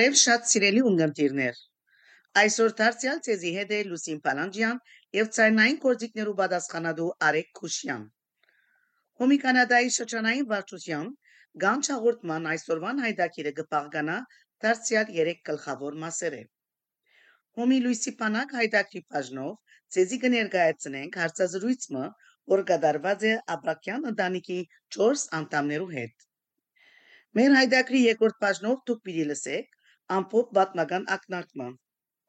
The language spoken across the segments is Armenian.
Բարև շատ սիրելի ունգընտիրներ։ Այսօր դարձյալ ցեզի հետ է Լուսին Պալանջյան եւ ցայնային կորձիկներու պատասխանատու Արեկ Քուշյան։ Հոմի Կանադայի շրջանային վարչությամբ Գանչ հաղորդման այսօրվան հայտակիրը կպահկանա դարձյալ 3 գլխավոր մասերը։ Հոմի Լուիսի Պանակ հայտակրի բաժնով ցեզի կներկայացնենք հարցազրույցը, որ կատարված է Աբրակյան ընտանիքի 4 անդամներու հետ։ Մեր հայդակրի երկրորդ բաժնով դուք պիտի լսեք ամփոփ պատմական ակնարկման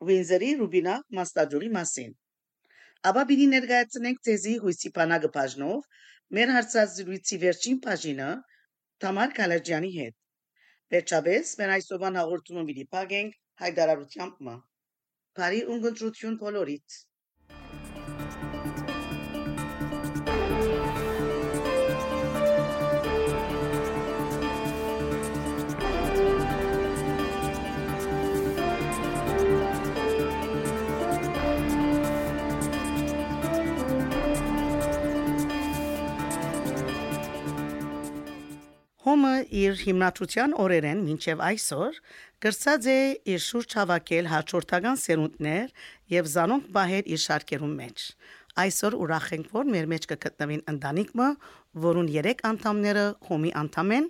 Վինզերի Ռուբինա Մաստաջուրի մասին։ Աբա պիտի ներկայացնենք ցեզի հույսի բանակը բաժնով մեր հարցազրույցի վերջին բաժինը Թամար Կալաջյանի հետ։ Վերջապես մեր այսօրվան հաղորդումը պիտի փակենք հայտարարությամբ։ Բարի ունգընտրություն բոլորիդ։ Հոմը իր հիմնադրության օրերեն մինչև այսօր գրծած է իր շուրջ հավաքել հաջորդական սերունդներ եւ զանոնք բահեր իր շարքերում մեջ։ Այսօր ուրախ ենք, որ մեր մեջ կգտնվին ընտանիքը, որուն 3 անդամները հոմի անդամ են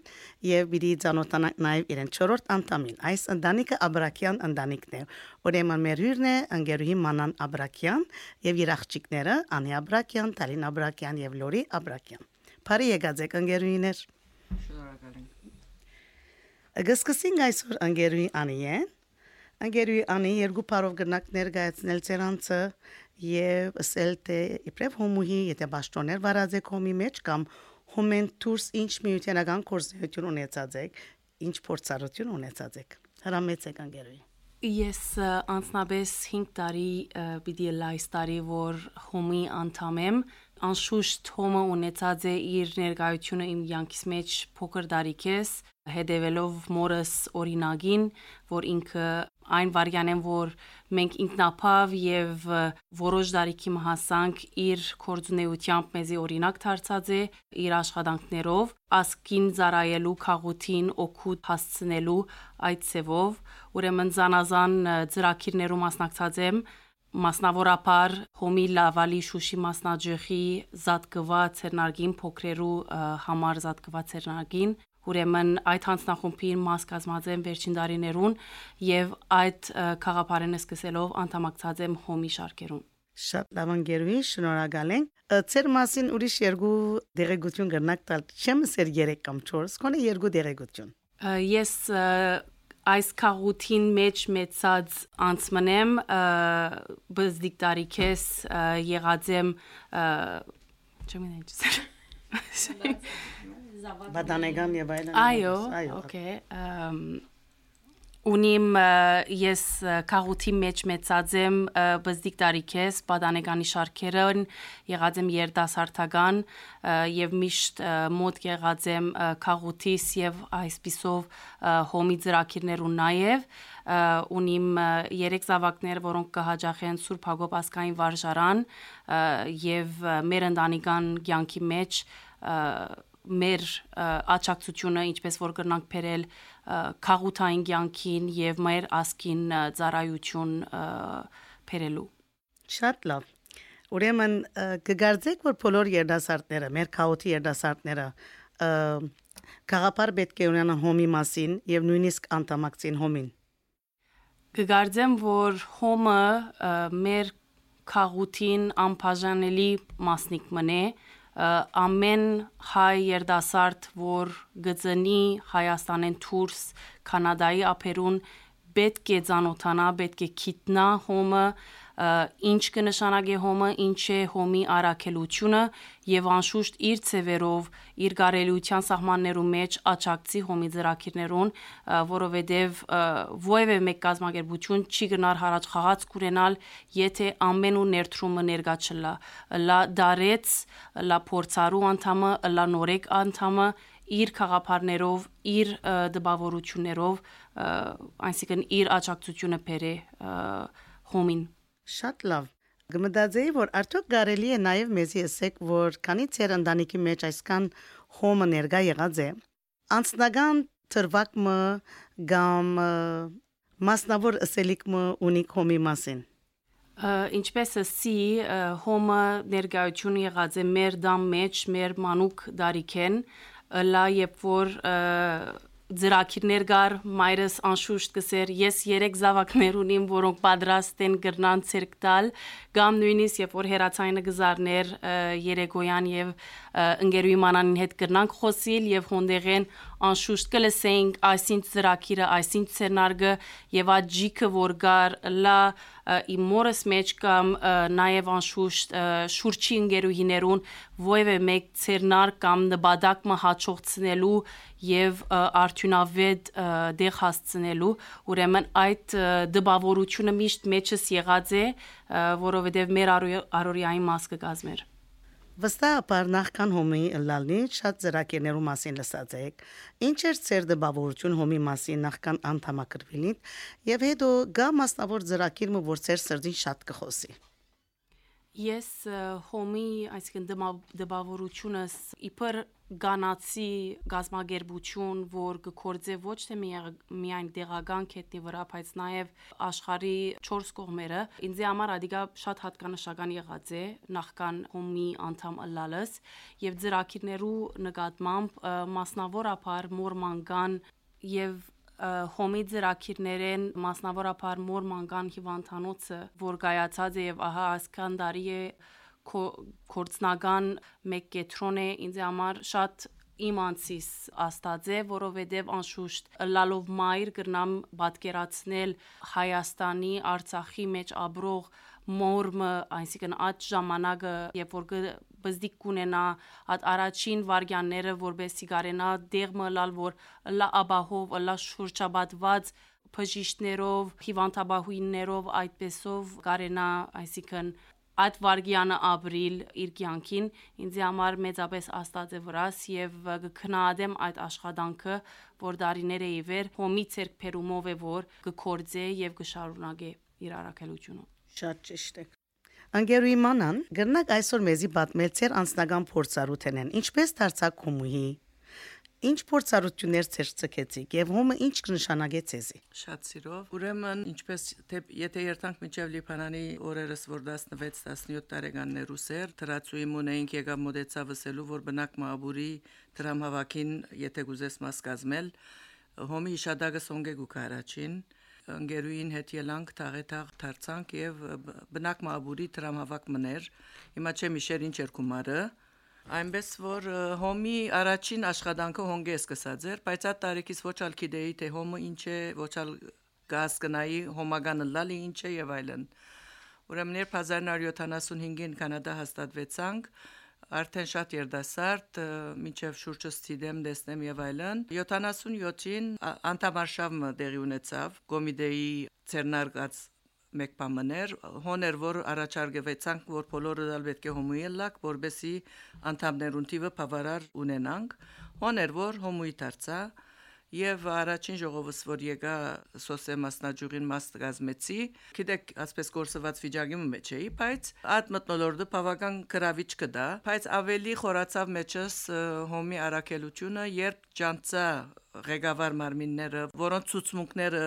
եւ պիտի ցանոթանանք նաեւ իրեն 4-րդ անդամին։ Այս ընտանիքը Աբրակյան ընտանիքն է։ Ուրեմն մեր հյուրն է ընկերուհի Մանան Աբրակյան եւ իր աղջիկները Անի Աբրակյան, Տալին Աբրակյան եւ Լորի Աբրակյան։ Բարի եկած եք ընկերուհիներ։ Շնորհակալ ենք։ Գսկսին այսօր անգերուի անիեն։ Անգերուի անի երկու parov գնակ ներկայացնել ցերանցը եւ ասել թե իբրև հոմուհի եթե ճաշտոներ վարած եք հոմի մեջ կամ հոմեն դուրս ինչ միությանական կորզություն ունեցած եք, ինչ փորձառություն ունեցած եք։ Հրամեցեք անգերուի։ Ես անցնաբես 5 տարի պիտի լայս տարի որ հոմի անդամ եմ անշուշտ Թոմը ունեցած է իր ներկայությունը իմ յանքիս մեջ փոքր դարիքես, հետևելով մորս օրինագին, որ ինքը այն վարյանեն, որ մենք ինքնապավ եւ որոշ դարիքի հասանք իր կորձունեությամբ մեզի օրինակ դարձած է իր աշխատանքներով, ասկին զարայելու քաղուտին օգուտ հասցնելու այդ ծևով, ուրեմն զանազան ծրակիրներում մասնակցած եմ մասնավորապես հոմի լավալի շուշի մասնաճյուղի զատկված ցերնարգին փոքրերու համար զատկված ցերնարգին ուրեմն այդ հանձնախումբին մաս կազմած եմ վերջին տարիներուն եւ այդ խաղապարենը սկսելով անդամակցած եմ հոմի շարքերուն Շատ լավ անգերուի, շնորհակալ ենք։ Ձեր մասին ուրիշ երկու դերեկություն կրնակ տալ։ Չեմ սեր 3 կամ 4, քոնը երկու դերեկություն։ Ես այս քաղուտին մեջ մեծած անցմնեմ բզդիկ տարիքես եղած եմ չեմ ինչ Բադանեգան եւ այլն։ Այո, օքեյ ունիմ ես քաղուտի մեջ մեծած եմ բզդիկ տարիքես պատանեկանի շարքերն եղած եմ երդասարտական եւ միշտ մոտ եղած եմ քաղուտիս եւ այսպիսով հոմի ծրակիրներ ու նաեւ ունիմ երեք զավակներ, որոնք կհաջախեն Սուրբ Հակոբ ասկային վարժարան եւ մեր ընտանեկան կյանքի մեջ մեր աճակցությունը ինչպես որ կրնանք փերել քաղութային կյանքին եւ մեր ասկին ծառայություն փերելու շատ լավ ուրեմն կգարձեք որ բոլոր երդասարտները մեր քաղուտի երդասարտները գաղափար պետք է ունենան հոմի մասին եւ նույնիսկ անդամակցին հոմին կգարձեմ որ հոմը մեր քաղուտին անբաժանելի մասնիկ մնե ամեն հայ երդասարդ, որ գծնի Հայաստանեն դուրս Կանադայի ափերուն պետք է ցանոթանա, պետք է գիտնա հոմը, ինչ կնշանակի հոմը, ինչ է հոմի արակելությունը եւ անշուշտ իր ծևերով, իր գարելիության սահմաններու մեջ աճակցի հոմի ծրակիրներուն, որովհետեւ ովևէ մեկ կազմակերպություն չի գնար հարաճ խաղաց կուրենալ, եթե ամեն ու ներդրումը ներկա չլա։ Լա դարեց, լա փորձարու անդամը, լա նորեկ անդամը իր խաղապարներով, իր դպավորություններով, այսինքն իր աճակցությունը բերե հոմին Շատ լավ։ Գմդաձեի որ արդյոք կարելի է նաև մեզի ասեք, որ քանի ծեր ընտանիքի մեջ այսքան հոմը ներկա եղած է, անցնական թրվակը կամ մասնավոր ասելիքը ունի կոմի մասին ինչպես ասի հոմը ներկայություն եղած է մեր դամ մեջ մեր մանուկ դարիքեն լա երբ որ ծրակիրներ գար մայրս անշուշտ կսեր ես երեք զավակներ ունիմ որոնք պատրաստ են գրնան ցերկ տալ կամ նույնիսկ երբ որ հերացայինը գզարներ երեգոյան եւ ընկերուի մանանին հետ գրնանք խոսիլ եւ հոնդեղեն անշուշտ կլսեինք այսինչ ծրակիրը այսինչ սցենարգը եւ աջիկը որ գար լա իմ մորս մեջ կամ նաև անշուշտ շուրչի ընկերուհիներուն ովևէ մեկ ցերնար կամ նպատակ մը հաջողցնելու եւ արդյունավետ դեղ հասցնելու ուրեմն այդ դպավորությունը միշտ մեջս եղած է որովհետեւ մեր արորիային մաս կգազմեր Վստահաբար նախքան հոմի լալնի շատ ծրակերներու մասին լսած եք։ Ինչ էր ծեր դպավորություն հոմի մասին նախքան անդամակրվելին եւ հետո գա մասնավոր ծրակիր, որ ծեր սրդին շատ կխոսի։ Ես հոմի, այսինքն դպավորությունս իբր գանացի գազմագերբություն, որ գործե ոչ թե միայն դեղական կետնի վրա, բայց նաև աշխարի 4 կողմերը, ինձ համար ադիգա շատ հատկանշական եղած է նախքան հոմի անդամ ըլլալս եւ ծրակիրներու նկատմամբ մասնավորապես մորմանգան եւ հոմի ծրակիրներեն մասնավորապես մոր մանգան հիվանդանոցը որ գայացած է եւ ահա այսքան տարի է կորցնական մեկ կետրոն է ինձ համար շատ իմ անցիս աստած է, որովհետև անշուշտ լալով մայր կրնամ պատկերացնել Հայաստանի, Արցախի մեջ ապրող մորմը, այսինքն այդ ժամանակը, երբ որ բզդիկ կունենա այդ առաջին վարյանները, որբեսի կարենա դեղմը լալ, որ լա աբահով, լա շուրճաբատված բժիշկներով, հիվանդաբահույններով, այդպեսով կարենա, այսինքն այդ վարգյանը ապրիլ իր կյանքին ինձ համար մեծապես աստած է վրաս եւ կքննադեմ այդ աշխատանքը որ դարիներ է իվեր հոմի ցերկ փերումով է որ կկործե եւ կշարունակե իր առաքելությունը Շատ ճիշտ է։ Անգերուի մանան գրնակ այսօր մեզի պատմել ցեր անձնական փորձառութենեն, ինչպես դարձակ կոմուհի, Ինչ փորձառություններ ցերծկեցիք եւ հոմը ինչ կնշանակե ցեզի։ Շատ սիրով։ Ուրեմն ինչպես թե եթե երթանք միջև Լիբանանի օրերս որ 16-17 տարեկաններուս էր, դրացուի մունեինք եկավ մոդեցավ վսելու որ բնակ մաբուրի դրամ հավաքին եթե գուզես մաս կազմել, հոմի իշադագը սոնգե գուկարաչին ընկերուին հետ ելանք թաղետաղ դարձանք եւ բնակ մաբուրի տրամհավաք մներ հիմա չեմ իշեր ինչ էր գումարը այնպես որ հոմի առաջին աշխատանքը հոնգե սկսած էր բայց այդ տարեկից ոչ ալ գիտեի թե հոմը ինչ է ոչ ալ գասկնայի հոմագանը լալի ինչ է եւ այլն ուրեմն 1975-ին կանադա հաստատվեցանք արդեն շատ երդասարդ, մինչև շուրջս ցիդեմ դեսնեմ եւ այլն։ 77-ին անդամարշավը դեղի ունեցավ կոմիտեի ցերնարգած մեկ բամներ հոներ որ առաջարկվեցանք որ բոլորը դալ պետք է հոմույելակ որբեսի անդամներուն թիվը բավարար ունենանք հոներ որ հոմույի դարձա եւ առաջին ժողովս որ եկա սոսե մասնաճյուղին մաս գազմեցի գիտեք ասպես կորսված վիճակի մեջ էի բայց այդ մտնոլորտը բավական գրավիչ կդա բայց ավելի խորացավ մեջս հոմի արակելությունը երբ ջանցա ղեկավար մարմինները որոնց ցուցմունքները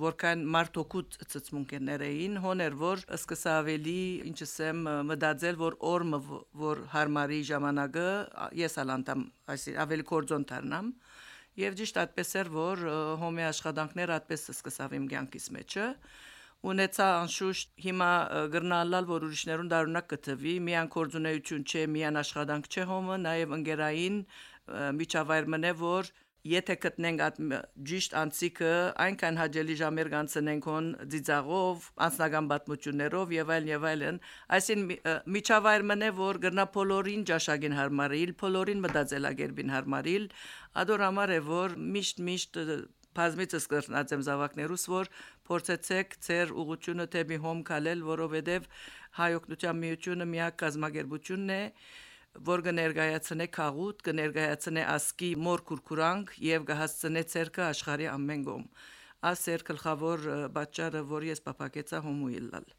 որքան մարդոկուտ ծծմունքներ էին հոներ որ սկսա ավելի ինչսեմ մտածել որ օրը որ հարմարի ժամանակը ես ալանտամ այսի ավելի կորձոն դառնամ Եվ ճիշտ այդպես էր, որ հոմի աշխատանքները այդպես սկսավ իմ կյանքից մեջը ունեցա անշուշտ հիմա գրնալալ որ ուրիշներուն դարունակ կթվի միան կորձունեություն չէ միան աշխատանք չէ հոմը նաև ընկերային միջավայր մնե որ եթե գտնենք այդ ճիշտ անցիկը այնքան հաջելի ժամեր կանցնենք on ծիծաղով, անձնական պատմություններով եւ այլն եւ այլն, այսին միջավայր մնե որ գրնա բոլորին ճաշակին հարմարիլ, բոլորին մտածելագերբին հարմարիլ, ադոր համար է որ միշտ միշտ բազմիցս կրնած եմ զավակներուս որ փորձեցեք ձեր ուղությունը թեպի հոմ կալել, որովհետեւ հայօգնության միությունը միակ կազմակերպությունն է, որ կներկայացնե քաղուտ, կներկայացնե ասկի մոր կուրկուրանք եւ կհասցնե ցերկը աշխարհի ամեն գոմ։ Ասեր գլխավոր բաճարը, որ ես պապակեցա հոմուիլալ։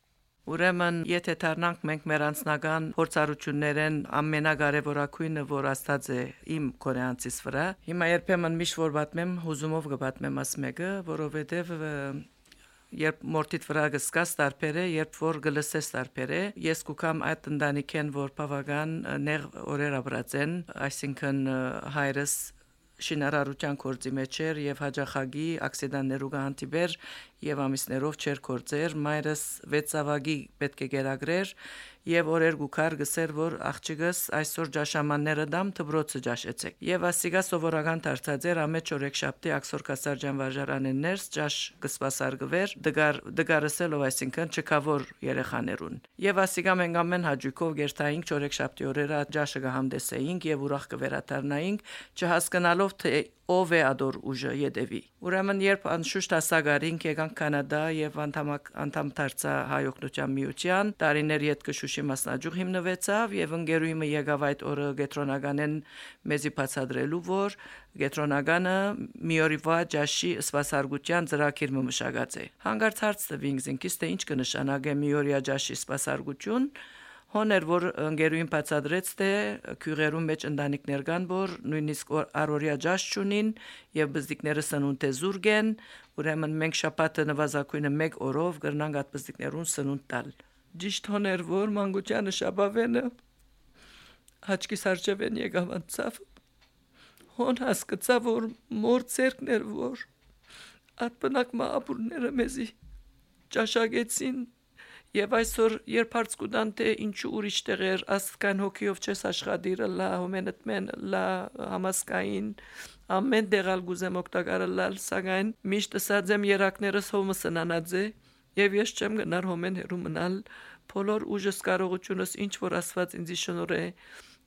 Ուրեմն, եթե դառնանք մենք մեր անձնական փորձառություններեն ամենակարևորակույնը, որ աստած է իմ կորեանցիս վրա, հիմա երբեմն միշտ որ պատմեմ, հուզումով կպատմեմ աս մեկը, որովհետև երբ մորտիտ վրա գսկաս տարբեր է, երբ որ գլսես տարբեր է, ես կուքամ այդ ընտանիքեն, որ բավական նեղ օրեր ապրած են, այսինքն հայրս շինարարության կորձի մեջ էր եւ հաջախագի ակսիդաններու գանտիբեր եւ ամիսներով չեր կորձեր մայրս վեցավագի պետք է գերագրեր եւ օրեր գուքար գսեր որ աղջիկս այսօր ջաշամանները դամ դբրոցը ջաշեցեք եւ ասիգա սովորական դարձածեր ամեջ օրեք շապտի աքսոր կասարջան վարժարանեն ներս ջաշ գսպասարգվեր դգար դգարսելով այսինքն չկավոր երեխաներուն եւ ասիգա մենք ամեն հաջուկով գերտայինք օրեք շապտի օրերը ջաշը գահամդեսեինք եւ ուրախ կվերաթարնայինք չհասկանալով թե ով է ադոր ուժը յետևի ուրեմն երբ անշուշտ ասագարինք եկանք կանադա եւ անդամ անդամ դարձա հայօգնության միության տարիներ յետ կշուշի մասնաճյուղ հիմնվեցավ եւ ընկերուիմը եկավ այդ օրը գետրոնականեն մեզի բացադրելու որ գետրոնականը միորիվա ջաշի սպասարկության ծրագիր մշակած է հանգարց հարց տվինք զինքից թե ինչ կնշանակե միորիա ջաշի սպասարկություն հոներ որ ընկերուին բացադրեց թե քյուրերու մեջ ընտանիքներ կան որ նույնիսկ առօրյա ջաշ ճունին եւ բզդիկները սնունդ է զուրգեն ուրեմն մենք շապատը նվազագույնը 1 օրով գրնանք այդ բզդիկներուն սնունդ տալ ճիշտ հոներ որ մանկությանը շաբավենը հաճկի սարճևեն եկավ անցավ հոն հասկացա որ մոր ցերկներ որ այդ բնակ մաբուրները մեզի ճաշակեցին Եվ այսօր երբ հարց կուտան թե ինչու ուրիշ տեղեր աստկան հոգիով չես աշխատիր լա հոմենտմեն լա համասկային ամեն դեղալ գուզեմ օգտակարել սակայն միշտ ասած եմ երակներս հոմս նանաձե եւ ես չեմ գնար հոմեն հերու մնալ բոլոր ուժս կարողությունս ինչ որ ասված ինձ շնորհ է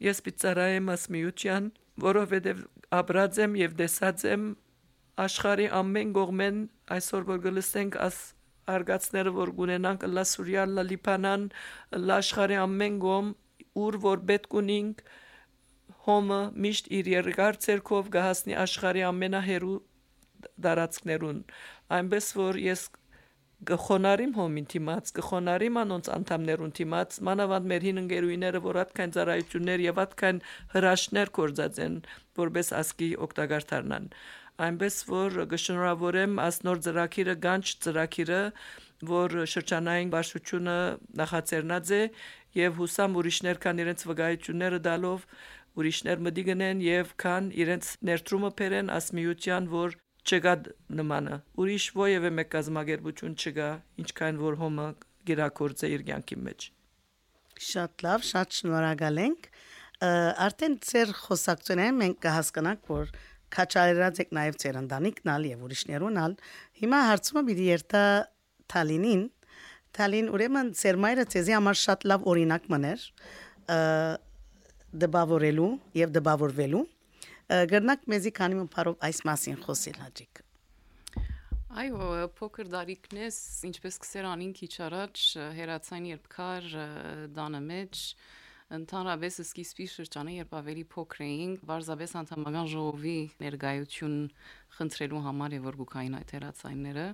ես պիցարայեմ ասմիության որովհետեւ աբրած եմ եւ դեսած եմ աշխարի ամեն կողմեն այսօր որ գլսենք աս արգացները որ գունենանք լա Սուրիա, լա Լիբանան, լա աշխարհի ամեն գոմ ուր որ պետք ունենք հոմը միշտ իր երկար ցերկով գահասնի աշխարհի ամենահերու դարածքներուն այնպես որ ես գխոնարիմ հոմին թիմած գխոնարիմ անոնց անդամներուն թիմած մանավանդ մեր հին ընկերուիները որ atքան ծառայություններ եւ atքան հրաշներ կորձած են որբես ասկի օգտակար դառնան այնպես որ գշնորհավորեմ ասնոր ծրակիրը գանչ ծրակիրը որ շրջանային բաշխությունը նախաձեռնած է եւ հուսամ ուրիշներ կան իրենց վկայությունները դալով ուրիշներ մտի գնեն եւ կան իրենց ներդրումը բերեն ասմիության որ չկա նմանը ուրիշ ովևէ մեկ կազմակերպություն չկա ինչքան որ հոմը գերակորձ է իր կյանքի մեջ շատ լավ շատ շնորհակալ ենք արդեն ծեր խոսակցությունները մենք կհասկանանք որ քաչարած եք նաև ծեր ընտանիքնալ եւ ուրիշներունալ հիմա հարցումը պիտի երթա Թալինին Թալին ուրեմն ծեր մայրը ցեզի համար շատ լավ օրինակ մներ դբավորելու եւ դբավորվելու գրնակ մեզի քանի մփարով այս մասին խոսել հաջիկ Այո, փոքր դարիքնես, ինչպես կսերանին քիչ առաջ հերացային երբ կար դանը մեջ Ընդհանրապես սկիզբի շրջանը, երբ ավելի փոքր էինք, բարձաբես անդամական ժողովի ներկայություն խնդրելու համար եւ որ գուքային այդ հերացայինները,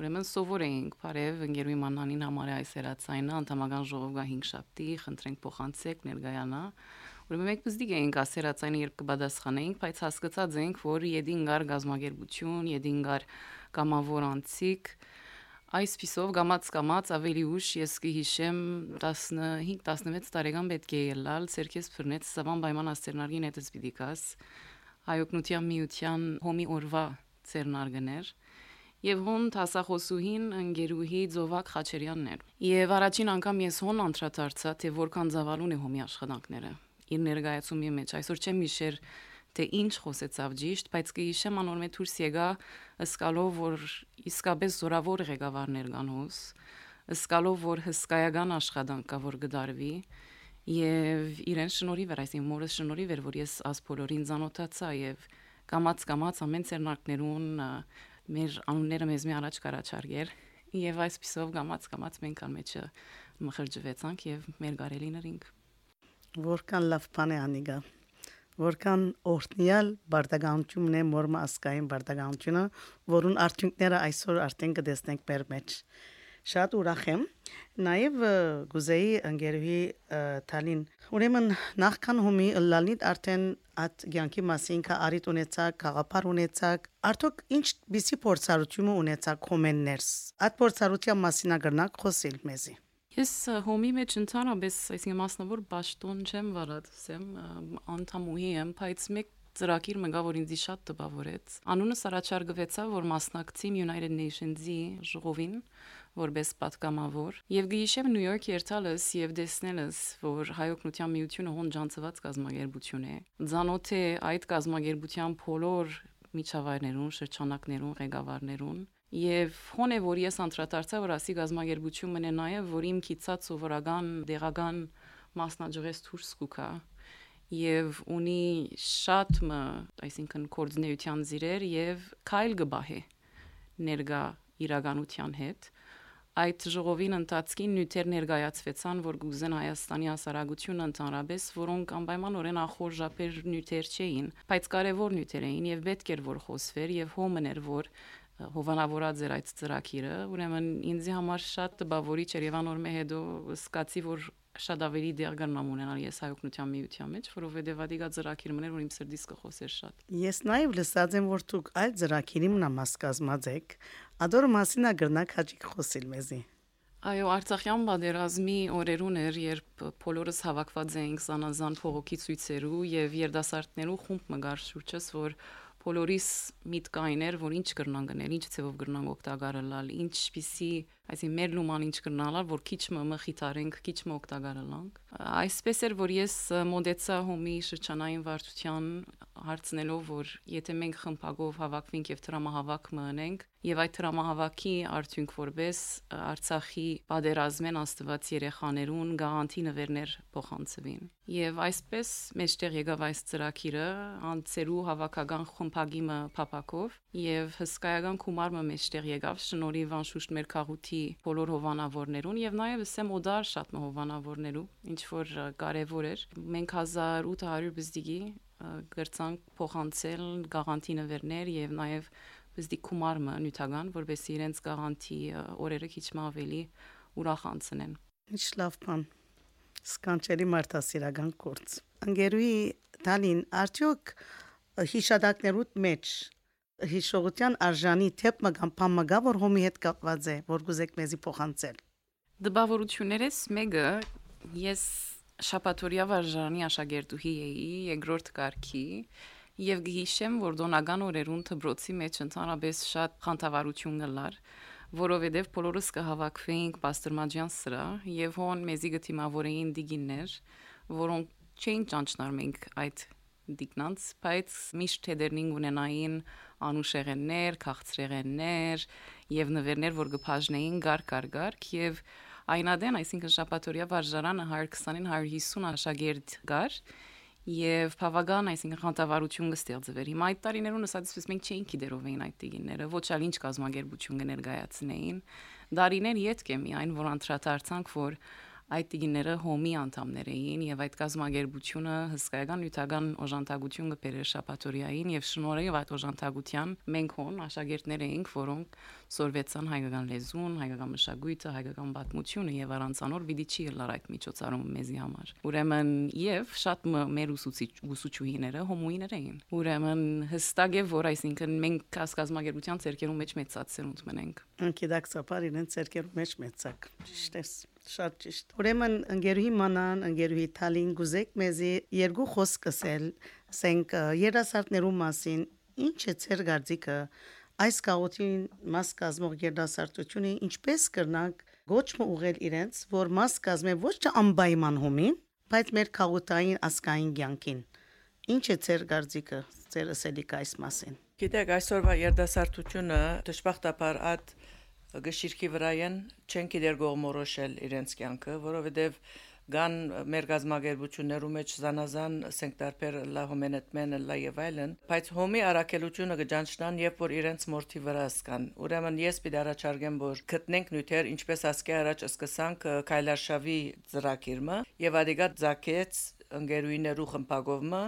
ուրեմն սովոր էինք բարև ընկերուի մանանին համար այս հերացայինը անդամական ժողովգա 5 շաբթի խնդրենք փոխանցեք ներկայանա Ուրեմն մենք բզդիկ էինք ասերացայինը երբ կբադասխանեինք, բայց հասկացած ենք, որ յեդինգար գազագերբություն, յեդինգար կամավոր անցիկ, Այս պիսով գամած կամած ավելի ուշ ես կհիշեմ 15-16 տարեկան պետք է ելալ ցերքես ֆրնեց սավան պայման աստերնարգին հետս պիտիկաս հայօգնության միության հոմի օրվա ցերնարգներ Եվ հոն տասախոսուհին ընկերուհի Զովակ Խաչերյանն էր։ Եվ առաջին անգամ ես հոն անդրադարձա, թե որքան զավալուն է հոմի աշխատանքները։ Իր ներկայացումի մեջ այսօր չեմ հիշեր թե ինչ խոսեցավ ճիշտ, բայց կհիշեմ անոր մեջ դուրս եկա ըսկալով որ իսկապես զորավոր ղեկավարներ կանոս, ըսկալով որ հսկայական աշխատանք կա որ գդարվի եւ իրեն շնորհիվ էր այսին մորս շնորհիվ էր որ ես աս բոլորին զանոթացա եւ կամած կամած ամեն ցերնակներուն մեր անունները մեզ մի առաջ կարաչարգեր եւ այսպիսով կամած կամած մենք ան մեջը մխրջվեցանք եւ մեր գարելիներինք որքան լավ բան է անիգա որքան օրտնյալ բարդագանությունն է մոր մասկային բարդագանությունը, որուն արդյունքները այսօր արդեն կտեսնենք մեր մեջ։ Շատ ուրախ եմ։ Նաև գուզեի ընկերուհի Թալին ուրեմն նախքան հումի լալնիդ արդեն at ցանկի մասին կա արիտ ունեցակ, խաղապար ունեցակ, արդյոք ինչ բիսի փորձառություն ունեցակ կոմեններս։ Այդ փորձառության մասին ագրնակ խոսել մեզի։ Ես հոմի մեջ ընդհանրապես, այսինքն մասնավոր ճաշտոն չեմ վարածեմ, անդամուհի եմ, բայց մեկ ծրագիր մգա որ ինձ շատ տպավորեց։ Անունս առաջարկվեցավ որ մասնակցեմ United Nations-ի ժողովին որպես պատգամավոր եւ գիշև Նյու Յորք երթալս եւ տեսնելս որ հայօգնության միությունը հոն ջանցված կազմակերպություն է ցանոթ է այդ կազմակերպության փոլոր միջավայրներուն շրջանակներուն ղեկավարներուն Եվ հոն է որ ես անդրադարձա որ ասի գազագերբություն մնե նաև որ իմ քիծած սովորական դեղական մասնաճյուղես դուրս կուքա եւ ունի շատ մը այսինքն կոորդինացիան զիրեր եւ քայլ գբահե ներգա իրականության հետ այդ ժողովին ընթացքին նյութեր ներկայացվեցան, որ գուզեն Հայաստանի հասարակությունը ընդհանրապես, որոնք անպայմանորեն ախորժապեր նյութեր չէին, բայց կարևոր նյութեր էին եւ պետք էր որ խոսվեր եւ հոմն էր որ հովանավորած էր այդ ծրագիրը, ուրեմն ինձի համար շատ բավորիչ էր եւ անորմե հետո սկացի որ շատ ավելի դեր գնամ ունենալ ես հայօգնության միության մեջ, որովհետեւ ադիգա ծրագիրը մներ որ իմ սրտից կխոսեր շատ։ Ես նաեւ լսած եմ որ դուք այլ ծրագիրի մնամաս կազմած եք, ադոր մասինա գրնակ հաճիկ խոսիլ մեզի։ Այո, Արցախյան բادرազմի օրերուն էր, երբ բոլորս հավաքված էինք Սանազան փողոքի ցույցերու եւ երդասարտներու խումբ մգար շուրջս, որ բոլորիս միտքային էր, որ ինչ կրնան գնել, ինչ ծևով կրնան օգտագարել, ինչպիսի, այսինքն մեր լուման ինչ կրնալալ, որ քիչ մը խիթարենք, քիչ մը օգտագարելանք։ Այսպես էր, որ ես մոդեցա հոմի շրջանային վարչության հարցնելով, որ եթե մենք խմբագով հավաքվենք եւ դրամահավաք մնենք, եւ այդ դրամահավաքի արդյունք որպես Արցախի պատերազմեն աստված երեխաներուն գաղանթի նվերներ փոխանցվին։ Եվ այսպես մեջտեղ եկավ այս ծրագիրը անցերու հավաքական խմբագիմը փապակով եւ հսկայական գումարը մեջտեղ եկավ շնորհիվ անշուշտ մեր քաղուտի բոլոր հովանավորներուն եւ նաեւ սեմ օդար շատ հովանավորներու ինչ որ կարեւոր էր։ Մենք 1800 բզդիգի գրցանք փոխանցել գաղանթի նվերներ եւ նաեւ բզդի կումարը նյութական, որովհետեւ իրենց գաղանթի օրերը քիչ ավելի ուրախ անցնեն։ Ինչ լավ բան։ Սկանչելի մարդասիրական կուրս։ Անգերուի Տալին արդյոք հիշադակներուտ մեջ հիշողության արժանի թեփ մգամ փամագա որ հոմի հետ կապված է որ գուզեք մեզի փոխանցել դպավորություններս մեկը ես շապատորիա վարժանի աշակերտուհի էի երկրորդ կարգի եւ գիշեմ որ դոնական օրերուն դբրոցի մեջ ընդհանրապես շատ խանդավառություն գլար որովհետև բոլորս կհավաքվեինք Պաստերմաջյան սրա եւ հոն մեզի գտիմավորեին դիգիններ, որոնք չէին ճանչնար մենք այդ դիգնանց, բայց միշտ հետերնին ունենային անուշեղեններ, քաղցրեղեններ եւ նվերներ, որ գփաժնեին գար-գար-գար եւ այնադեն, այսինքն շապատորիա վարժարանը 120-ին 150 աշակերտ գար եւ բավական, այսինքն խանդավառություն կստեղծվեր։ Հիմա այդ տարիներուն ասածպես մենք չէինք գիտերով էին այդ տիգիները, ոչ ալ ինչ կազմակերպություն կներկայացնեին։ Դարիներ յետք է միայն որ անդրադարձանք, որ այդ տիգիները հոմի անդամներ էին եւ այդ կազմակերպությունը հսկայական յութական օժանդակություն կբերեր շապատորիային եւ շնորհիվ այդ օժանդակության մենք հոն աշակերտներ էինք, որոնք սորվեցան հայկական լեզուն, հայկական մշակույթը, հայկական պատմությունը եւ առանցանոր պիտի չի լար այդ միջոցառումը մեզի համար։ Ուրեմն եւ շատ մեր ուսուցիչ ուսուցչուհիները հոմուիներ էին։ Ուրեմն հստակ է որ այսինքն մենք կազմակերպության ցերկերու մեջ մեծած սերունդ մնենք։ Անկիդակսապար իրեն ցերկերու մեջ մեծակ։ Ճիշտ է շատ ճիշտ։ Ուրեմն ընկերուհի մանան, ընկերուհի Թալին գուզեք մեզի երկու խոսք ասել, ասենք երասարտներու մասին, ինչ է ցեր գարձիկը այս կաղոթին մաս կազմող երդասարտությունը ինչպես կրնանք գոչը ուղել իրենց, որ մաս կազմե ոչ թե անպայման հումին, բայց մեր քաղաքային ասկային ցանկին։ Ինչ է ցեր գարձիկը, ցեր ասելիք այս մասին։ Գիտեք, այսօրվա երդասարտությունը դժբախտաբար այդ գշիրքի վրայեն չեն գիտեր գողմորոշել իրենց կյանքը, որովհետև գան մեր գազագերբություններու մեջ զանազան սենկտարբեր լահոմենետմեն լա եւ այլն բայց հոմի արակելությունը գճանչնան երբ որ իրենց մորթի վրա սկան ուրեմն ես պիտի առաջարկեմ որ գտնենք նյութեր ինչպես ասկե առաջ սկսանք քայլարշավի ծրակիրը եւ ադիգա ձակեց ընկերուիներու խմբագովմը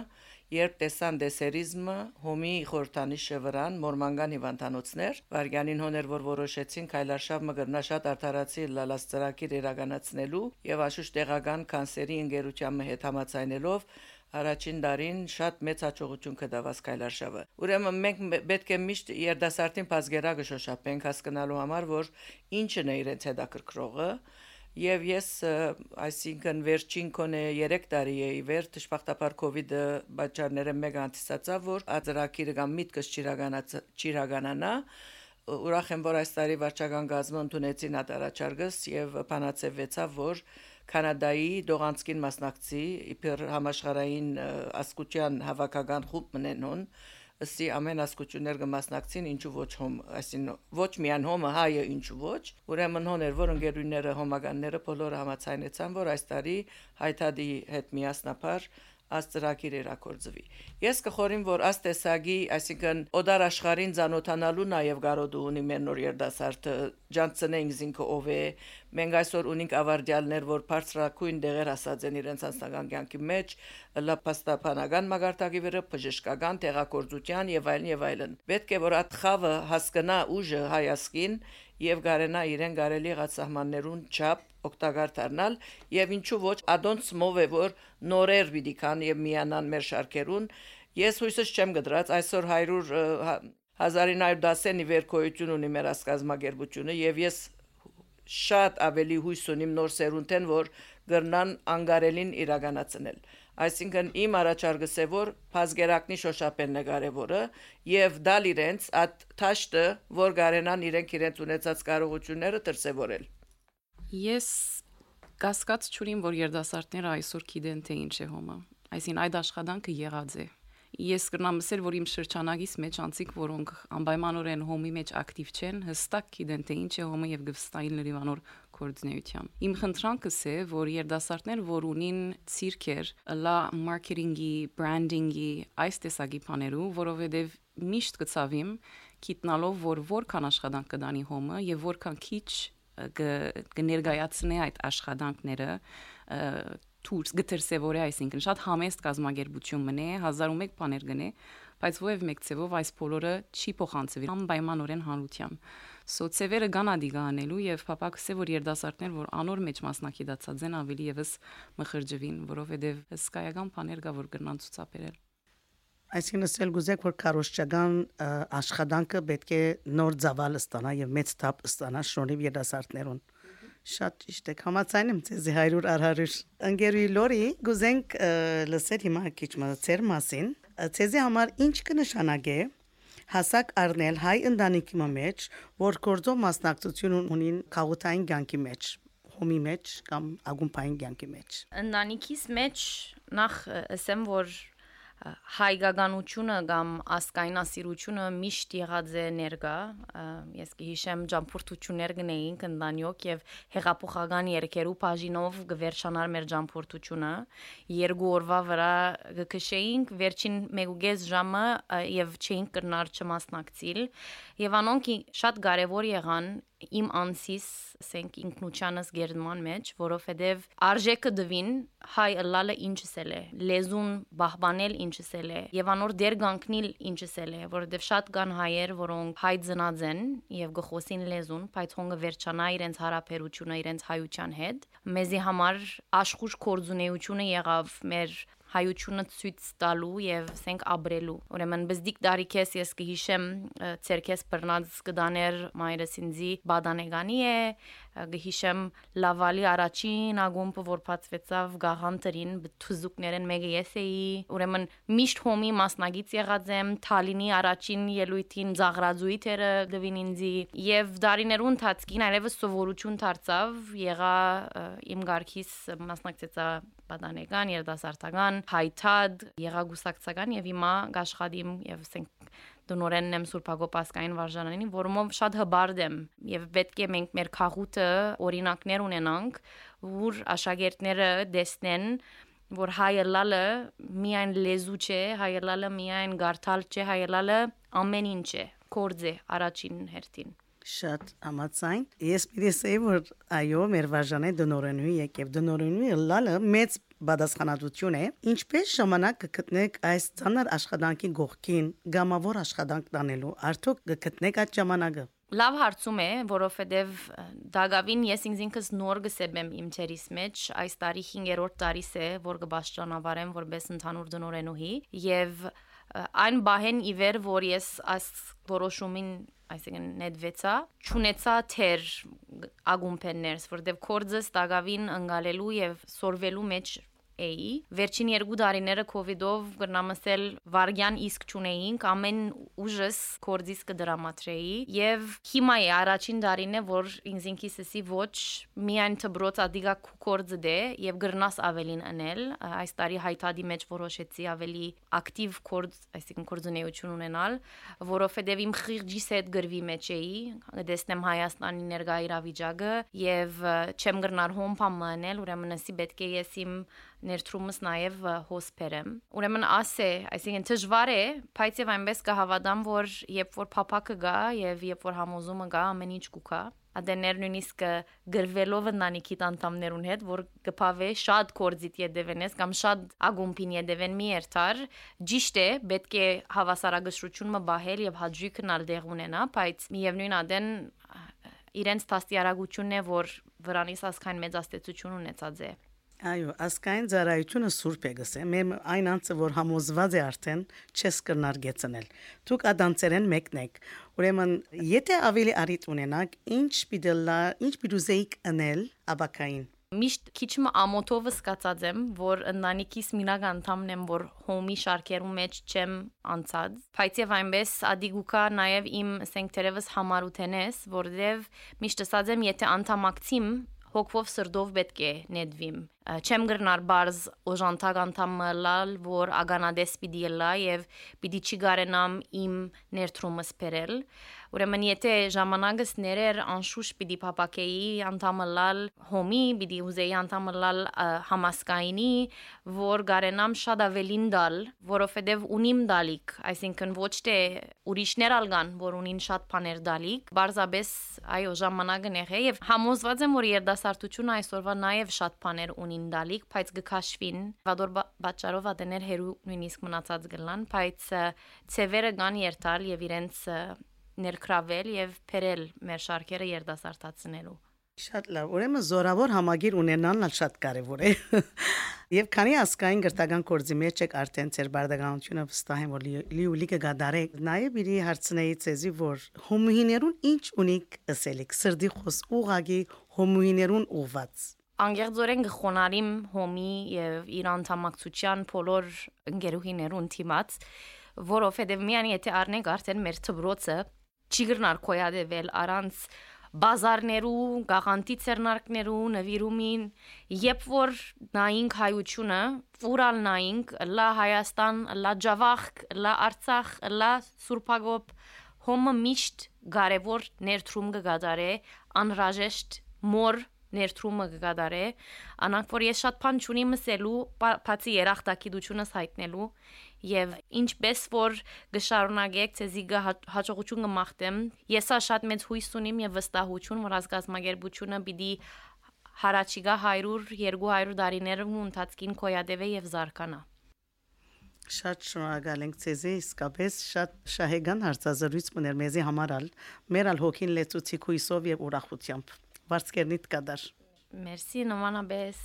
երբ տեսան դեսերիզմը հոմի խորտանիշը վրան մորմանգան հիվանդանոցներ վարգյանին հոներ որ որոշեցին քայլարշավ մգրնա շատ արդարացի լալաս ծրակիր իրականացնելու եւ աշուշ տեղական կանսերի ընկերության հետ համացայնելով առաջին դարին շատ մեծ հաջողություն կդավաս Կայլարշավը։ Ուրեմն մենք պետք է միշտ երդասարտին բազգերակը շոշափենք հասկանալու համար, որ ինչն է իրենց հետաքրքրողը, Եվ ես այսինքն վերջին կոնե 3 տարի էի վեր դժբախտաբար իդը բաճարները մեկ անցածավ որ ադրակիրը կամ միտքս ճիրագանաց ճիրագանանա ուրախ եմ որ այս տարի վարչական գազը ընդունեցին ատարաչարգս եւ բանացեվեցավ որ Կանադայի Դողանցկին մասնակցի իբր համաշխարային ասկուտյան հավաքական խումբ մնենոն ըսի ամեն ասկություններ կմասնակցին ինչու ոչ հոմ այսին ոչ միան հոմը հայը ինչու ոչ ուրեմն հոներ որ ընկերուները հոմագանները բոլորը համացայնեցան որ այս տարի հայտադի հետ միասնապար աստրակիր երակորձվի։ Ես կխորին, որ աստեսագի, այսինքն օդար աշխարհին ցանոթանալու նաև գարոդու ունի մեր նոր երդասարտը ջանցնենք զինքը ով է։ Մենք այսօր ունենք ավարդյալներ, որ բարձրակույն դեղեր ասած են իրենց անձնական կյանքի մեջ, լապաստապանական մագարտակի վրա բժշկական տեղակորձության եւ այլն եւ այլն։ Պետք է որ այդ խավը հասկանա ուժը հայասկին եւ գարենա իրեն գարելի ղացահմաններուն չափ օգտակար դառնալ եւ ինչու ոչ ադոնց մով է որ նորեր պիտի կան եւ միանան մեր շարքերուն ես հույսս չեմ գդրած այսօր 100 1910-ի վերքոյություն ունի մեր ասկազմագերբությունը եւ ես շատ ավելի հույս ունիմ նոր սերունդեն որ գրնան անգարելին իրականացնել այսինքն իմ առաջարկս է որ բազգերակնի շոշափելն է կարևորը եւ դալ իրենց այդ թաշտը որ գարենան իրենք իրենց ունեցած կարողությունները դրսևորել Ես կասկած չունիմ, որ երդասարտները այսօր գիտեն թե ինչ է հոմը։ Այսին այդ աշխատանքը եղած է։ Ես կրնամ ասել, որ իմ շրջանագից մեջ անցիկ, որոնք անպայմանորեն հոմի մեջ ակտիվ չեն, հստակ գիտեն թե ինչ է հոմը եւ գվստային լրիվանոր կորձնեության։ Իմ խնդրանքս է, որ երդասարտներ, որ ունին ցիրկեր, լա մարքեթինգի, բրանդինգի, այս տեսակի բաներու, որովհետեւ միշտ կցավիմ գիտնալով, որ որքան աշխատանք կդանի հոմը եւ որքան քիչ կներկայացնե այդ աշխատանքները տուրս գտերսևորե այսինքն շատ համեստ կազմակերպություն մնե 1001 բաներ գնե բայց ովև մեկ ցևով այս բոլորը չի փոխանցվի անպայմանորեն հանրության սոցիալը գանադի գանելու եւ փապակսե որ երդասարտներ որ անոր մեջ մասնակցած են ավելի եւս մխրջվին որովհետեւ հսկայական բաներ կա որ կրնան ցուցաբերել Այսինքն ասել գուզեք որ կարոշչական աշխատանքը պետք է նոր ծավալ ստանա եւ մեծ թափ ստանա շնորհիվ երդասարտներուն։ Շատ ճիշտ եք համաձայն եմ ձեզի 100 առ 100։ Ընկերուի Լորի գուզենք լսել հիմա քիչ մացեր մասին։ Ձեզի համար ինչ կնշանակե հասակ առնել հայ ընտանիքի մեջ, որ գործով մասնակցություն ունին քաղաքային կյանքի մեջ, հոմի մեջ կամ ագումբային կյանքի մեջ։ Ընտանիքիս մեջ նախ ասեմ, որ հայկականությունը կամ ասկայնասիրությունը միշտ եղած է ներկա ես կհիշեմ ջամփորտություններ գնեինք ընտանյոք եւ հեղափոխական երկերու բաժինով գվերչանար մեր ջամփորտությունը երկու օրվա վրա գքշեինք վերջին մեգուգես ժամը եւ չէինք կրնար չմասնակցիլ եւ անոնք շատ կարեւոր եղան իմ անսիս ասենք ինքնությանս գերման մեջ, որովհետև արժեքը դվին հայ ըլլալը ինչսել է, լեզուն բահբանել ինչսել է, եւ անոր դեր գանքնիլ ինչսել է, որովհետև շատ կան հայեր, որոնք հայ ծնած են եւ գխոսին լեզուն, բայց հոնգը վերջանա իրենց հարաբերությունը իրենց հայության հետ։ Մեզի համար աշխուժ կորձունեությունը եղավ մեր հայությունը ցույց տալու եւ ասենք ապրելու ուրեմն բզդիկ դարիքես ես կհիշեմ ցերքես բռնած կդաներ մայրս ինձի բադանեգանի է գհիշեմ լավալի առաջին ագումբը որ բացվեցավ գաղանտրին թուզուկներեն մեկը ես էի ուրեմն միշտ հոմի մասնագից եղած եմ Թալինի առաջին ելույթին զաղրազույթերը դվին ինձի եւ դարիներուն ընթացքին այլևս սովորություն դարձավ եղա իմ ղարքիս մասնակցեցա պատանեկան, երդասարտական, հայթად, եղագուսակցական եւ հիմա աշխատիմ եւ ասենք դնորենն եմ Սուրբ Հակոբասկային վարժանանին, որոնով շատ հբարդ եմ եւ պետք է մենք մեր քաղուտը օրինակներ ունենանք, որ աշակերտները դեսնեն որ հայելալը միայն լեզու չէ, հայելալը միայն գարթալ չէ, հայելալը ամեն ինչ է, կորձ է առաջին հերթին շատ համացայն ես պիտի ասեի որ այո մեր վարժանը դնորենու եկև դնորենու լալը մեծ պատասխանատվություն է, ինչպես ժամանակ կգտնեք այս ցաներ աշխատանքի գողքին գամավոր աշխատանք տանելու, արդյոք կգտնեք այդ ժամանակը։ Լավ հարցում է, որովհետև դագավին ես ինքս նոր գսեմ իմ թերիս մեջ, այս տարի 5-րդ տարիս է, որ կբաշխանավարեմ որպես ընդհանուր դնորենուհի եւ այն բահեն իվեր, որ ես այս որոշումին այսինքն նետվեցա ճունեցա թեր ագումպեններս որտեվ կորձս տագավին ընկալելու եւ սորվելու մեջ էի։ Վերջին երկու տարիները իդով գրնամասել վարգյան իսկ ճունեինք, ամեն ուժս կորձիս կդրամատրեի եւ հիմա է առաջին տարին է, որ ինձ ինքիս էսի ոչ միայն դբրոց ադիգա կորձը դե եւ գրնաս ավելին անել։ Այս տարի հայտադի մեջ որոշեցի ավելի ակտիվ կորձ, այսինքն կորձունեություն ունենալ, որովհետեւ իմ խիղճիս հետ գրվի մեջ էի, դեսնեմ Հայաստանի ներկա իրավիճակը եւ չեմ գրնար հոմփամ անել, ուրեմն էսի պետք է ես իմ ներդրումս նաև հոսպերեմ։ Ուրեմն ասե, այսինքն դժվար է, բայց եւ այնպես կհավատամ, որ երբ որ փափակը գա եւ երբ որ համոզումը գա, ամեն ինչ կուքա ադեներ նույնիսկ գրվելով ընտանիքի տանտամներուն հետ, որ կփավե շատ կորձիտ յետևենես կամ շատ ագումպին յետևեն մի երթար, ճիշտ է, պետք է հավասարակշռություն մը բահել եւ հաջույքն ալ դեղ ունենա, բայց միևնույն ադեն իրենց տաստիարակությունն է, որ վրանից ասքան մեծ աստեցություն ունեցած է։ Այո, ասկային ծառայությունը սուրբ է գսե։ Մեմ այն անձը, որ համոզված է արդեն, չես կրնար գեցնել։ Դուք ադանցերեն մեկնեք։ Ուրեմն, եթե ավելի արիտ ունենաք, ինչ պիտելա, ինչ պիտուզեիք անել աբակային միշտ քիչ մը ամոթով սկացած եմ, որ ընտանիքիս մինակ անդամն եմ, որ հոմի շարքերու մեջ չեմ անցած։ Բայց եւ այնպես ադիգուկա նաեւ իմ ասենք թերևս համարութենես, որովհետեւ միշտ ասած եմ, եթե անդամակցիմ հոգվով սրդով պետք է նետվիմ չեմ գրնար բարձ օժանտակ անդամը լալ որ ագանադես պիտի լա եւ պիտի չի գարենամ իմ ներդրումս բերել Ուրեմն եթե ժամանակս ներեր անշուշ պիտի փապակեի անդամը լալ հոմի, պիտի ուզեի անդամը լալ համասկայինի, որ գարենամ շատ ավելին դալ, որովհետև ունիմ դալիք, այսինքն ոչ թե ուրիշներ ալգան, որ ունին շատ բաներ դալիք, բարձաբես այո ժամանակը նեղե եւ համոզված եմ որ երդասարտությունը այսօրվա նաեւ շատ բաներ ունին դալիք, բայց գքաշվին, վադոր բաճարով ադեներ հերու նույնիսկ մնացած գլան, բայց ծևերը կան երթալ եւ իրենց ներքրավել եւ փերել մեր շարքերը երդասարտացնելու։ Շատ լավ։ Ուրեմն զորավոր համագիր ունենալն շատ կարևոր է։ Եվ քանի ասկային գրթական կորձի մեջ եք արդեն ծեր բարդականությունը վստահ եմ որ լիուլի կգադարեք։ Նաև իրի հարցնեի ցեզի որ հոմուհիներուն ինչ ունիք ասելիք սրդի խոս ուղագի հոմուհիներուն ուղված անգերձորեն գխոնարիմ հոմի եւ իր անդամակցության բոլոր ընկերուհիներուն թիմած որովհետեւ միանի եթե առնենք արդեն մեր ծբրոցը չի գրնար կոյադեվել առանց բազարներու, գաղանտի ցերնարկներու նվիրումին, երբ որ նայինք հայությունը, ֆուրալ նայինք, լա Հայաստան, լա Ջավախ, լա Արցախ, լա Սուրբագոբ, հոմը միշտ կարևոր ներդրում կգադարե, անհրաժեշտ մոր ներդրումը կգադարե անանք որ ես շատ բան չունիմ ասելու բացի երախտագիտությունս հայտնելու եւ ինչպես որ գշարունակեք ցեզի հաջողություն կմաղթեմ եսա շատ մեծ հույս ունիմ եւ վստահություն որ ազգազմագերբությունը պիտի հարաճիգա 100 200 տարիներում ընթացքին կոյադեվե եւ զարգանա Շատ շնորհակալ ենք ցեզի, իսկապես շատ շահեգան հարցազրույց մներ մեզի համարալ, մեր ալ հոգին լեցուցի քույսով եւ ուրախությամբ։ Varskenit kadar. Merci Numana Bes.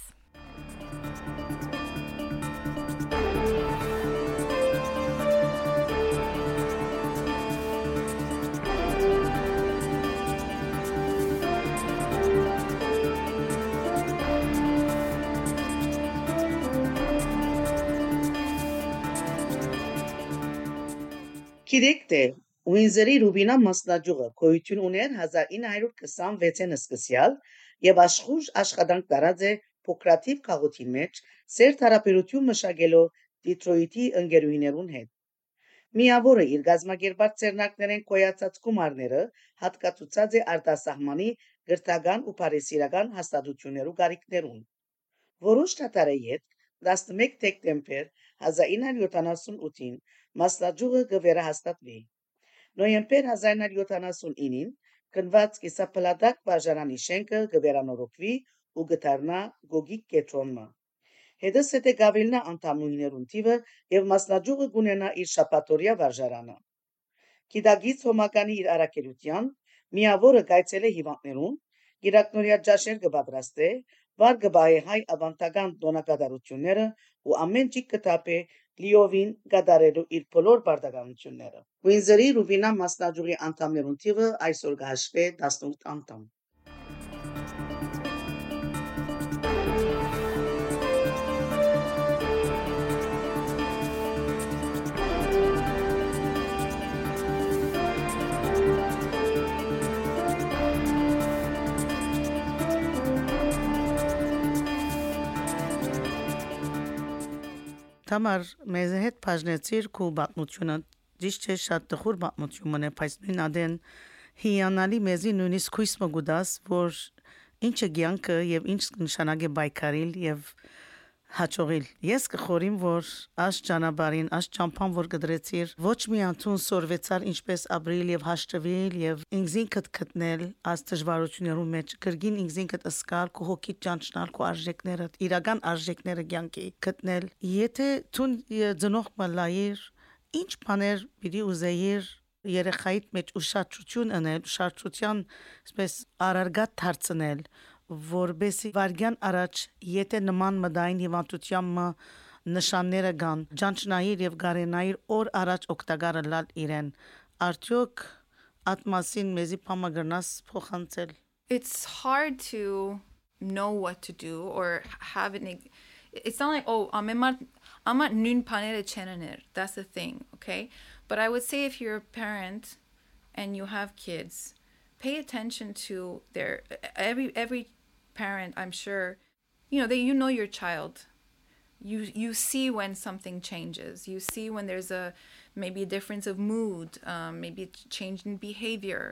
Kirekte Ուինզերի Ռուբինա մասնաճյուղը գոյություն ուներ 1926-ին սկսյալ եւ աշխուժ աշխատանք տարած է փոքրաթիվ քաղաքին մեջ սերտ հարաբերություն մշակելով Դիթրոյթի ընկերուհիներուն հետ։ Միավորը իր գազམ་ագերբած ցերնակներեն կոյացած գումարները հատկացուցած է արտասահմանի գրթական ու բարեսիրական հաստատություններու գարիկներուն։ Որոշ տատարեյետ 11 դեկտեմբեր 1978-ին մասնաճյուղը կվերահաստատվի։ Նոյեմբեր 1979-ին կնված կիսապլատակ բաժանանի շենքը կվերանորոգվի ու գտարնա գոգիկ կետրոնը։ Հետս հետե գավելնա անդամուհիներուն թիվը եւ մասնաճյուղը գունենա իր շապատորիա վարժարանը։ Գիտագից հոմականի իր արակելության միավորը գայցել է հիվանդներուն, գիրակնորիա ջաշեր կպատրաստե, վար կբահե հայ ավանդական տոնակատարությունները ու ամեն ճիք կտապե լիովին գդարելու իր բոլոր բարդականությունները։ Վինզերի Ռուբինա մասնաճյուղի անդամներուն թիվը այսօր կհաշվի 18 անդամ։ Թամար մեզ հետ բաժնեցիր քու բացմությունը ճիշտ չէ շատ տխուր բացմություն մնե բայց նույն ադեն հիանալի մեզի նույնիսկ քույս մգուդաս որ ինչը ցանկը եւ ինչ նշանակե բայկարիլ եւ հաճողիլ ես կխորիմ որ աշ ճանապարհին աշ ճամփան որ գդրեցիր ոչ մի անցուն սորվեցար ինչպես ապրիլ եւ հաշտվել եւ ինքզինքդ գտնել աս դժվարություններու մեջ կրգին ինքզինքդ ըսկալ քո հոգի ճանչնալ քո արժեքները իրական արժեքները ցանկի գտնել եթե ցուն ծնող մլայր ինչ բաներ պիտի ուզեիր երեխայիդ մեջ ուշադրություն անել, ուշադրության, այսպես արարգատ դարձնել, որբեսի վարգյան առաջ եթե նման մդային հիվանդության մը նշանները կան ջանչնայիր եւ գարենայիր օր առաջ օկտագարը լալ իրեն արդյոք ատմասին մեզի փամագրնաս փոխանցել It's hard to know what to do or have an it's not like oh I'm I'm at noon panere chenaner that's the thing okay? But I would say if you're a parent and you have kids pay attention to their every every parent, I'm sure, you know, that you know your child. You you see when something changes. You see when there's a maybe a difference of mood, um, maybe a change in behavior.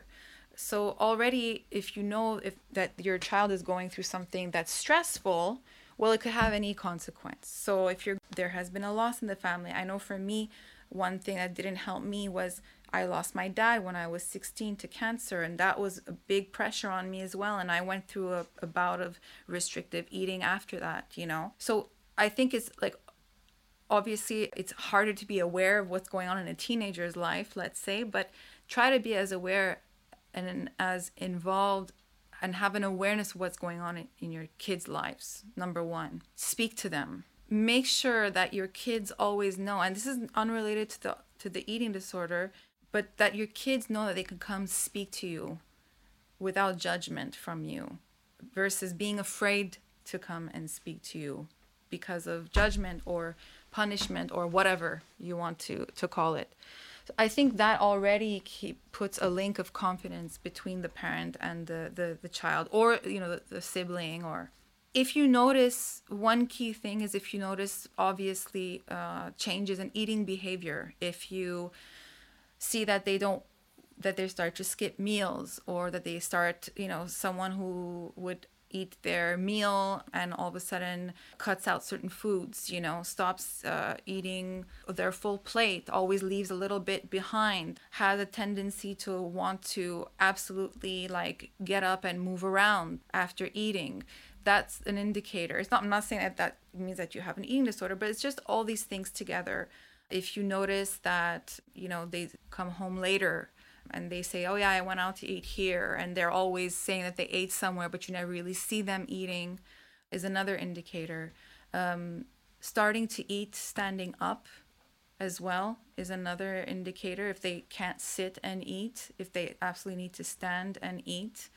So already, if you know if that your child is going through something that's stressful, well, it could have any consequence. So if you're there has been a loss in the family, I know for me, one thing that didn't help me was I lost my dad when I was 16 to cancer, and that was a big pressure on me as well. And I went through a, a bout of restrictive eating after that, you know. So I think it's like obviously it's harder to be aware of what's going on in a teenager's life, let's say, but try to be as aware and as involved and have an awareness of what's going on in, in your kids' lives. Number one, speak to them. Make sure that your kids always know, and this is unrelated to the to the eating disorder but that your kids know that they can come speak to you without judgment from you versus being afraid to come and speak to you because of judgment or punishment or whatever you want to to call it. So i think that already keep, puts a link of confidence between the parent and the the, the child or you know the, the sibling or if you notice one key thing is if you notice obviously uh, changes in eating behavior. If you see that they don't that they start to skip meals or that they start you know someone who would eat their meal and all of a sudden cuts out certain foods you know stops uh, eating their full plate always leaves a little bit behind has a tendency to want to absolutely like get up and move around after eating. That's an indicator. It's not i'm not saying that that means that you have an eating disorder but it's just all these things together if you notice that, you know, they come home later and they say, oh, yeah, I went out to eat here, and they're always saying that they ate somewhere, but you never really see them eating, is another indicator. Um, starting to eat standing up as well is another indicator. If they can't sit and eat, if they absolutely need to stand and eat,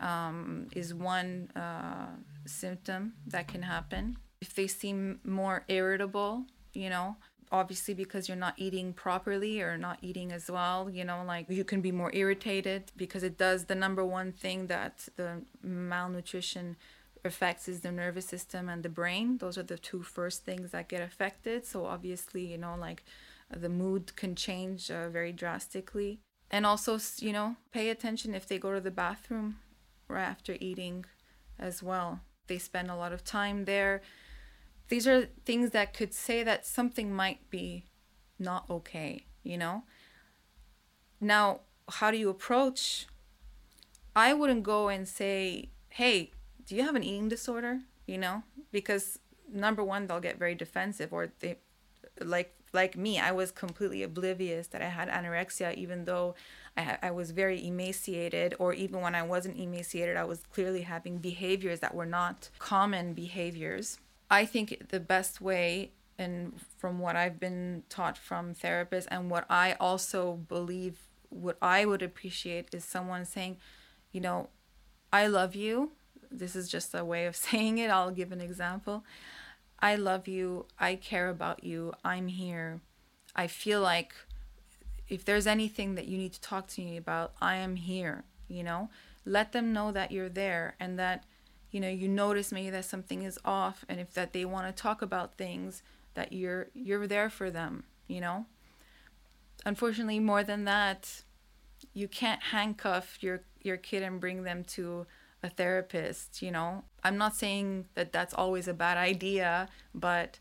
um, is one uh, symptom that can happen. If they seem more irritable, you know, obviously because you're not eating properly or not eating as well you know like you can be more irritated because it does the number one thing that the malnutrition affects is the nervous system and the brain. Those are the two first things that get affected. So obviously you know like the mood can change uh, very drastically. And also you know pay attention if they go to the bathroom right after eating as well. They spend a lot of time there these are things that could say that something might be not okay, you know? Now, how do you approach? I wouldn't go and say, hey, do you have an eating disorder? You know, because number one they'll get very defensive or they like like me i was completely oblivious that i had anorexia even though I, I was very emaciated or even when i wasn't emaciated i was clearly having behaviors that were not common behaviors i think the best way and from what i've been taught from therapists and what i also believe what i would appreciate is someone saying you know i love you this is just a way of saying it i'll give an example I love you. I care about you. I'm here. I feel like if there's anything that you need to talk to me about, I am here, you know? Let them know that you're there and that you know, you notice maybe that something is off and if that they want to talk about things that you're you're there for them, you know? Unfortunately, more than that, you can't handcuff your your kid and bring them to a therapist, you know. I'm not saying that that's always a bad idea, but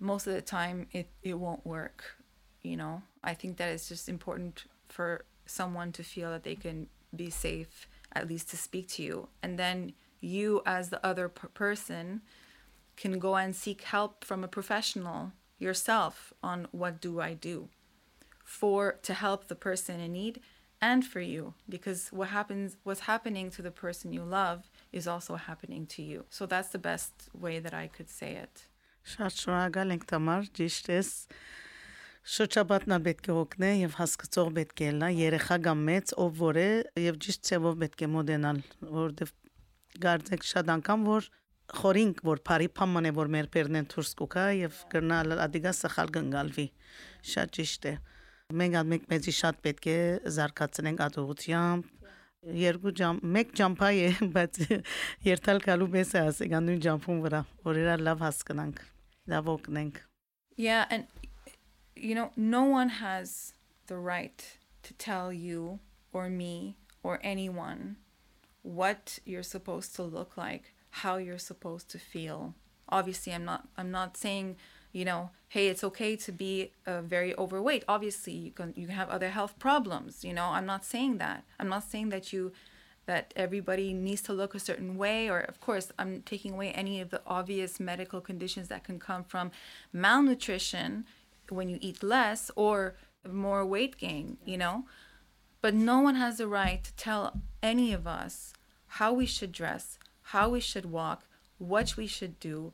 most of the time it, it won't work, you know. I think that it's just important for someone to feel that they can be safe, at least to speak to you. And then you, as the other p- person, can go and seek help from a professional yourself on what do I do for to help the person in need and for you because what happens what's happening to the person you love is also happening to you so that's the best way that i could say it Շատ շնորհակալ ենք Թամար, ճիշտ ես։ Շրջապատն պետք է օգնե եւ հասկացող պետք է լա երեխա կամ մեծ ով որ է եւ ճիշտ ցեվով պետք է մոդենալ, որովհետեւ գարձեք շատ անգամ որ խորինք որ բարի փաման է որ մեր պերնեն դուրս կուկա եւ գրնալ ադիգա սխալ գնալվի։ Շատ ճիշտ է։ Մենք ամենք մեծի շատ պետք է զարգացնենք ատողությամբ, երկու ժամ, մեկ ջամփա է, բայց երթալ գալու մեզ է ասենք նույն ջամփուն վրա, որ իրա լավ հասկանանք, լավ օգնենք։ yeah and you know no one has the right to tell you or me or anyone what you're supposed to look like how you're supposed to feel. Obviously i'm not i'm not saying you know hey it's okay to be uh, very overweight. Obviously you can you can have other health problems you know? I'm not saying that. I'm not saying that you that everybody needs to look a certain way or of course i'm taking away any of the obvious medical conditions that can come from malnutrition when you eat less or more weight gain you know? But no one has the right to tell any of us how we should dress how we should walk what we should do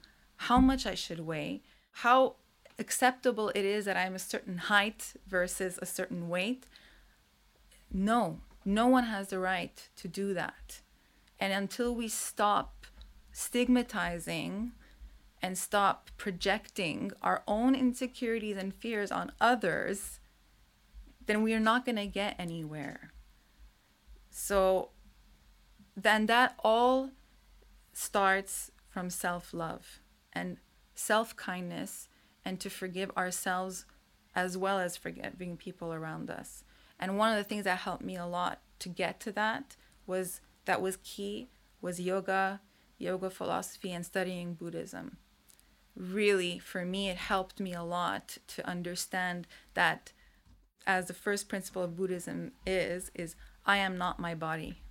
how much i should weigh how acceptable it is that I'm a certain height versus a certain weight. No, no one has the right to do that. And until we stop stigmatizing and stop projecting our own insecurities and fears on others, then we are not going to get anywhere. So then that all starts from self love and self kindness and to forgive ourselves as well as forgiving people around us. And one of the things that helped me a lot to get to that was that was key was yoga, yoga philosophy and studying Buddhism. Really for me it helped me a lot to understand that as the first principle of Buddhism is is I am not my body.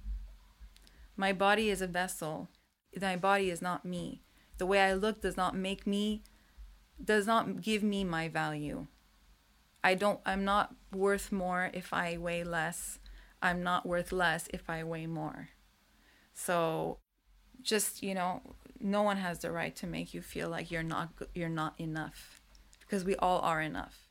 My body is a vessel. My body is not me the way I look does not make me does not give me my value. I don't I'm not worth more if I weigh less. I'm not worth less if I weigh more. So just, you know, no one has the right to make you feel like you're not you're not enough because we all are enough.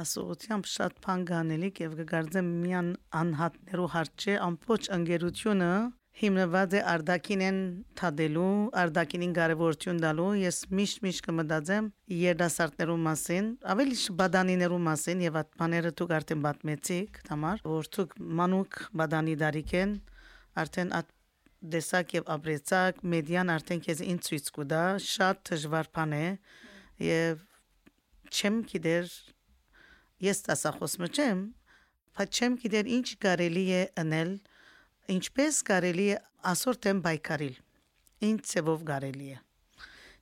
Ասողությամբ շատ բան գանելիք եւ կգարձեմ միան անհատներու հարց չէ ամբողջ ընկերությունը հիմնված է արդակինեն թադելու, արդակինին կարևորություն տալու։ Ես միշտ միշտ կմտածեմ երդասարտներու մասին, ավելի բադանիներու մասին եւ այդ բաները դուք արդեն պատմեցիք, համար, որ դուք մանուկ բադանի դարիքեն արդեն այդ դեսակ եւ ապրեցակ մեդիան արդեն քեզ ինձ ցույց կուտա շատ դժվար բան է եւ չեմ գիտեր ես տասախոսը չեմ բայց չեմ գիտեր ինչ կարելի է անել ինչպես կարելի է ասոր տեմ բայկարիլ ինչ ծևով կարելի է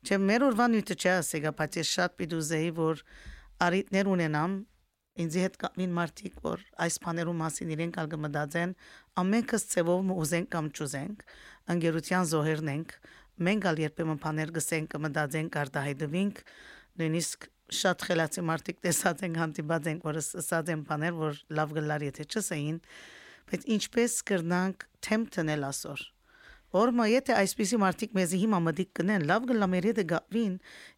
չէ մեր օրվա նույնը չէ ասեգա բայց ես շատ պիտուզեի որ արիտներ ունենամ ինձ հետ կապին մարդիկ որ այս բաներու մասին իրենք ալ կմտածեն ամենքս ծևով ուզենք կամ չուզենք ընկերության զոհերն ենք մենք ալ երբեմն բաներ գսենք, մտածենք, արտահայտվենք, նույնիսկ շատ խելացի մարդիկ տեսած են հանդիպած են, որ ասած են բաներ, որ լավ գլար եթե չսեին, բայց ինչպես կրնանք թեմ տնել ասոր. Օրմա եթե այսպիսի մարդիկ մեզի հիմա մտիկ կնեն, լավ գլա մեր հետ գավին,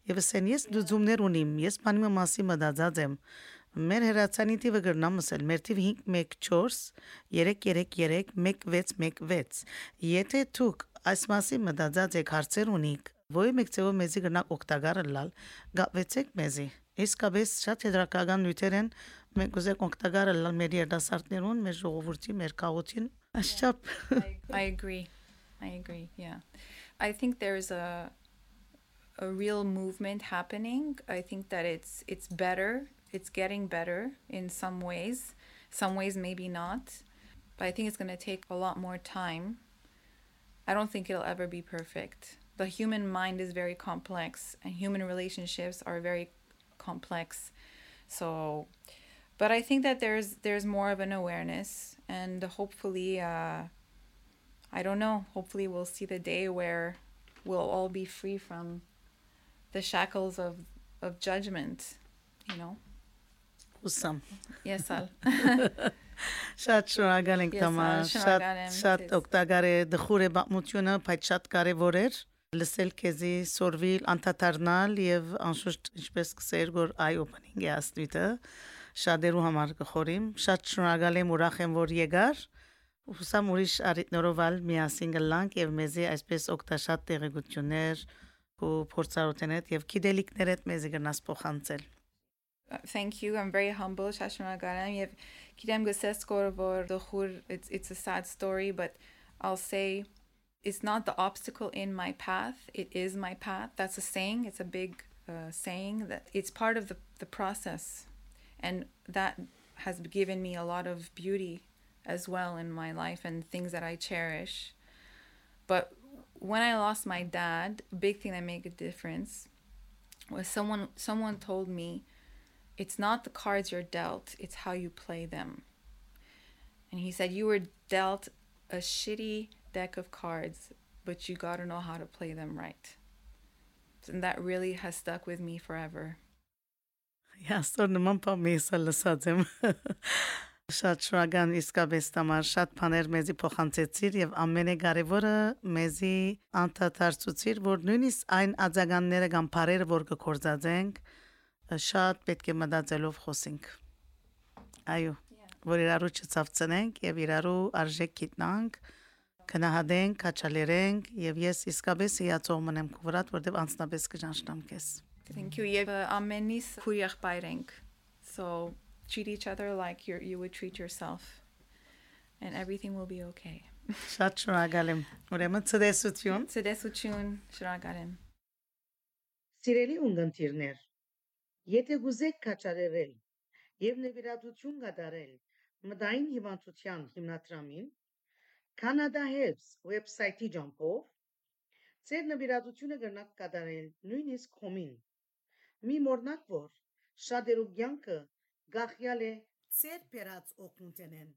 եւ ասեն ես դուզումներ ունիմ, ես բանի մասի մտածած եմ, Մեր հերացանի տիվը գրնամ ասել, մեր տիվ 514 333 Եթե դուք այս մասի մտածած եք հարցեր ունիք, ոյ մեկ ծեվը մեզի գրնակ օգտակարը լալ, գապվեցեք մեզի։ Իսկապես շատ հետրակական նյութեր են, մենք ուզենք օգտակարը լալ մեր երդասարտներուն, մեր ժողովրդի, մեր քաղաքին։ Աշճապ։ I agree. I agree. Yeah. I think there's a a real movement happening. I think that it's it's better it's getting better in some ways, some ways maybe not. But I think it's going to take a lot more time. I don't think it'll ever be perfect. The human mind is very complex and human relationships are very complex. So but I think that there's there's more of an awareness and hopefully uh, I don't know, hopefully we'll see the day where we'll all be free from the shackles of of judgment, you know. Հուսամ։ Yes, ալ։ Շատ շնորհակալ ենք Ես Թամա, ալ, շատ շնորհակալ եմ շատ ձեզ։ օգտակար է դխուր է բացմությունը, բայց շատ կարևոր էր լսել քեզի սորվիլ անդադարնալ եւ անշուշտ ինչպես կսեր որ eye opening է աստույտը շատերու համար կխորիմ շատ շնորհակալ եմ ուրախ եմ որ եկար Հուսամ ուրիշ արիտնորով ալ միասին գլանք եւ մեզի այսպես օգտաշատ տեղեկություններ ու փորձառութենետ եւ գիտելիքներդ մեզի գնաս փոխանցել Thank you. I'm very humble. Shashmaragaram. Yev kidem gses korvor dochur. It's it's a sad story, but I'll say it's not the obstacle in my path. It is my path. That's a saying. It's a big uh, saying that it's part of the the process, and that has given me a lot of beauty as well in my life and things that I cherish. But when I lost my dad, a big thing that made a difference was someone someone told me it's not the cards you're dealt, it's how you play them. And he said, You were dealt a shitty deck of cards, but you got to know how to play them right. And that really has stuck with me forever. Яստոր նման բան մեսա լսած եմ։ Շատ շնորհակալ իսկապես տամար շատ բաներ մեզի փոխանցեցիր եւ ամենակարևորը մեզի անդադարձուցիր որ նույնիսկ այն աջականները կամ բարերը որ կկործածենք շատ պետք է մտածելով խոսենք։ Այո, որ իրարու չծավծնենք եւ իրարու արժեք գիտնանք, կնահատենք, կաչալերենք եւ ես իսկապես հիացող մնեմ քո վրա, որտեւ անցնապես կճանչնամ քեզ։ Thank you. Եվ ամենից քուրիախ բայրենք. So treat each other like you you would treat yourself and everything will be okay. Շատ շնորհակալ եմ։ Ուրեմն ցտեսություն։ Ցտեսություն, շնորհակալ եմ։ Սիրելի ունգընտիրներ, եթե գուզեք կաչարերել եւ նվիրատություն կատարել մտային հիվանդության հիմնադրամին Canada Helps վեբսայթի ջամփով ձեր նվիրատությունը կրնակ կատարել նույնիսկ հոմին մի մորնակ որ շատերու կյանքը գախյալ է ձեր բերած օգնութենեն